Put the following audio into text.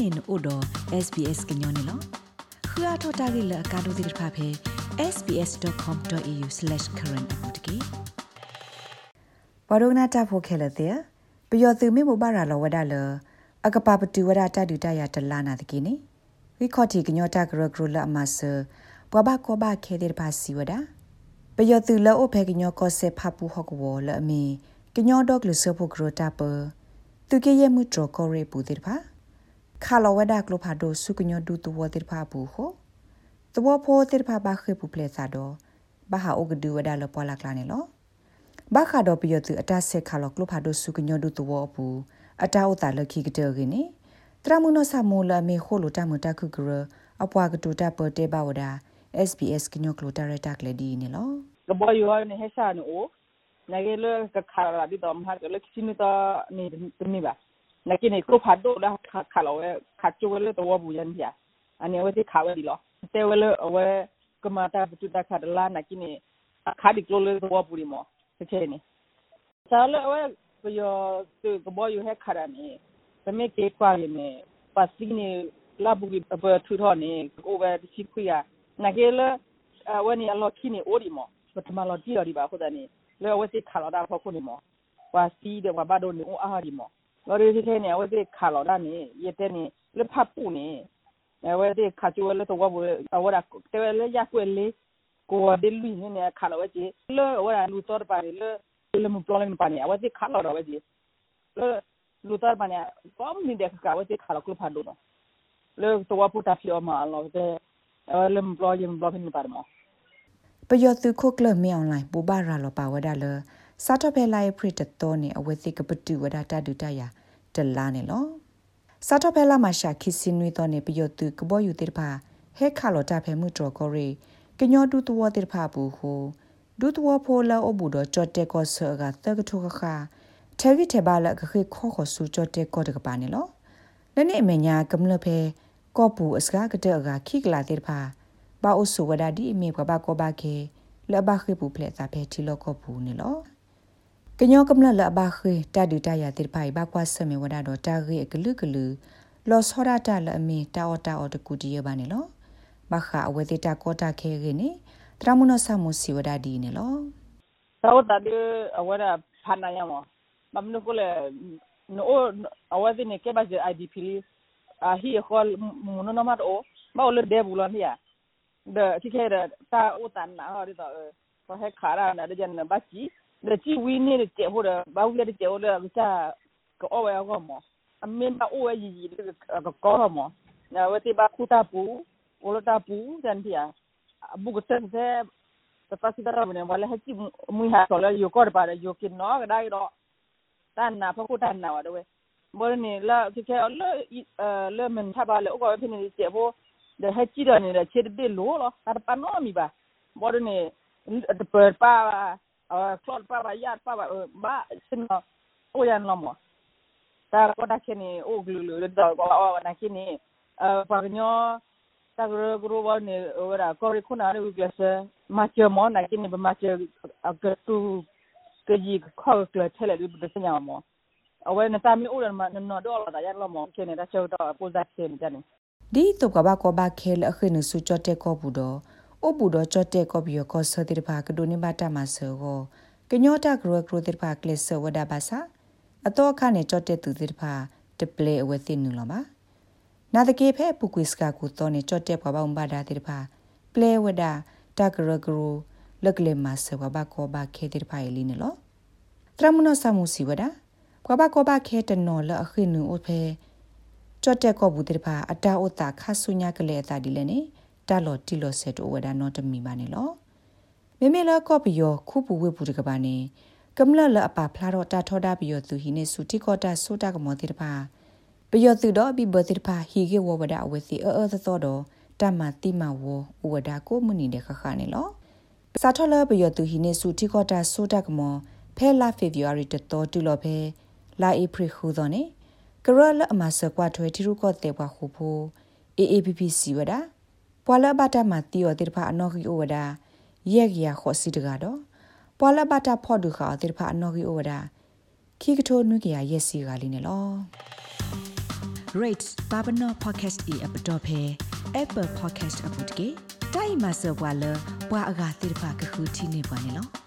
နေနို့တော့ SBS ကညောနေလောခရထတာဂိလကာဒိုဒိဖာဖေ sbs.com.au/current အပူတကေဘရဒနာတာဖိုခဲလတဲ့ပယောသူမေမဘာရာလောဝဒါလအကပပတူဝဒတာဒူတရတလာနာတကေနေဝီခေါတီကညောတာဂရဂရလအမဆဘဘကောဘခဲတဲ့ပါစီဝဒါပယောသူလောအဖေကညောကောဆေဖပူဟောကဝလအမီကညောဒေါကလဆဖို့ဂရတာပသူကေယမှုတရကောရေပူတဲ့ပါ ခါလောဝဒါကလိုဖာဒိုစုကညောဒူတဝတဲ့ပါဘူးဟောတဝဖိုတဲ့ပါပါခေပူပလက်စာတော့ဘာဟာအိုဂဒူဝဒါလပေါ်လာကလာနေလောဘာခါတော့ပြရသူအတဆက်ခါလောကလိုဖာဒိုစုကညောဒူတဝပူအတာဥတာလခိကတဲ့ကင်းနေတရမုနဆာမိုလာမေခိုလိုတမတခုကရအပွားကတူတာပတေဘာဝဒါ SBS ကညောကလိုတာရတာကလေဒီနေလောကဘောယောနေဟဆာနိုနဂေလကခါလာဒီတော့မဟာကလခိနီတာနေနေပါ lakini ko phado la khalawe khachwele to wabu yan ya ani we ti khawe dilo te wele we kamata butu da khadla nakini khadi klole to wabu limo teche ni sala we yo to gbo you he kharani tame ke kwa ni pasi ni labu bi ba thu tho ni ko ba ti khu ya nakele we ni alo kini ori mo batma lo ti ori ba khudani le we ti khala da pho khuni mo wa si de wa ba do ni o ahari mo Lorikene awede kalorani yeteni lepapuni awede kachuele to wabu awara tewele yakwele ko de lui ne kalawaje le awara lutor pare le le mu problem pani awade kalor awade le lutor pani kom ni de ka awade kalakul phadu no le to wabu ta fio ma lo de le mu problem problem ni parmo ပယောသူခုကလမြောင်းလိုက်ပူပါရလောပါဝဒါလော စာတော့ဖဲလိုက်ဖရစ်တတော်နေအဝဲသိကပတူဝဒတာဒူတယာတလာနေလောစာတော့ဖဲလာမရှာခိစင်းနွေတော်နေပယောသူကဘောယူတေပါဟဲခါလောတာဖဲမှုတော်ကိုရီကညောဒူတဝတေပါဘူးဟုဒူတဝဖိုလာအဘူတော်ချော့တဲကောဆာကတကထုခခထဲရီထဲပါလကခေခေါခေါဆူချော့တဲကောတကပါနေလောနနေအမညာကမလဖဲကောပူအစကားကတဲ့ကခိကလာတေပါဘာအိုဆူဝဒဒီအမေကဘာကောဘာကေလဘခိပူဖလက်တာဖဲတီလောကောပူနေလော ကညောကမလလဘခေတာဒူတရတိဖိုင်ဘကွာဆမေဝဒတော့တာရေကလူကလူလောစောရတာလအမီတာအော်တာအော်တကူတီရပါနေလောဘခအဝေတိတာကောတာခဲရနေတရမနဆမှုစီဝဒဒီနေလောသောတာဒီအဝရဖာနာယမမမနကိုလေနိုအဝဒီနေကေဘဇ IDP အာဟီခေါ်မနနမတ်အိုမောလဒေဘူလန်ယာဒတိခဲတာအိုတန်နာဟောဒီတော့ဟဲခါရာနာဒဂျန်ဘတ်ကြီး da ci wini da ce hura ba wuya da ce hura bisa ka owa ya gomo amin ba owa yi yi da ka koro mo na wati ba kuta pu wala ta pu dan dia bu ko tan se ta ta si dara ne wala haji mu ha to la yo kor ba da yo kin no ga dai ro tan na pa ku tan na wa do we bo ne la ki ke la la men ta ba le o ko pin ni ce bo da haji da ne da ce de lo lo ta pa no mi ba bo ne ta pa flot para yat para ba sino uyan lomo tar ko dakini o glulu do ko o nakini parnyo tagro grubo ne ora kore kuna ne ugyase mache mo nakini ba mache agatu keji ko to tele du de sanya mo awe na tami uyan ma no do la ya lomo kene da chew do ko dakini jani ဒီတော့ကဘာကဘာခဲလအခင်းစုချတဲ့ကောဘူးတော့ အိုဘူတော့ချတဲ့ကောဘီယောကောဆတိဘာကဒိုနေဘာတာမဆောကိုကညောတာဂရဂရတိဘာကလစ်ဆဝဒဘာစာအတော့ခနဲ့ချတဲ့သူတိဘာတပလေအဝသိနူလပါနာတကေဖဲပုကွိစကကူတော့နေချတဲ့ဘဘာုံဘာဒါတိဘာပလေဝဒတာဂရဂရလကလေမဆဝဘာကောဘာခေတိဘာလီနေလောတရမနောဆမှုစီဝဒဘဘာကောဘာခေတနော်လအခင်းနူအိုဖဲချတဲ့ကောဘူးတိဘာအတာအိုတာခဆုညာကလေအတာဒီလေနေ တာလော်တီလော်ဆက်တိုဝဒါနောတမီပါနေလောမေမေလာကော့ပီယောခုပူဝေပူတကပါနေကမလလအပါဖလာတော့တာထောတာပီယောသူဟိနေစုတိကောတာဆိုတာကမောတိတပါပီယောသူတော့ဘီဘတိတပါဟီကေဝဝဒအဝစီအောအောသောတော့တမတိမဝဝဝဒါကိုမနီတဲ့ခခနေလောစာထောလပီယောသူဟိနေစုတိကောတာဆိုတာကမောဖဲလာဖေဗူအာရီတတော်တူလောဖဲလာဧပြီခုသောနေကရလအမဆကွာထွဲတီရုကောတေဘွားခုဖို AAPP စီဝဒါ ပွာလဘတာမတီယောတိဖာအနော်ဂီအိုဝဒာယက်ရခောစီတကတော့ပွာလဘတာဖော့ဒူခါတိဖာအနော်ဂီအိုဝဒာခိကထိုနုကရယက်စီကလေးနေလော rate babano podcast e app dot phe apple podcast app တကေတိုင်မဆောဘွာလဘွာအဂါတိရဖာကခုတီနေပါနေလော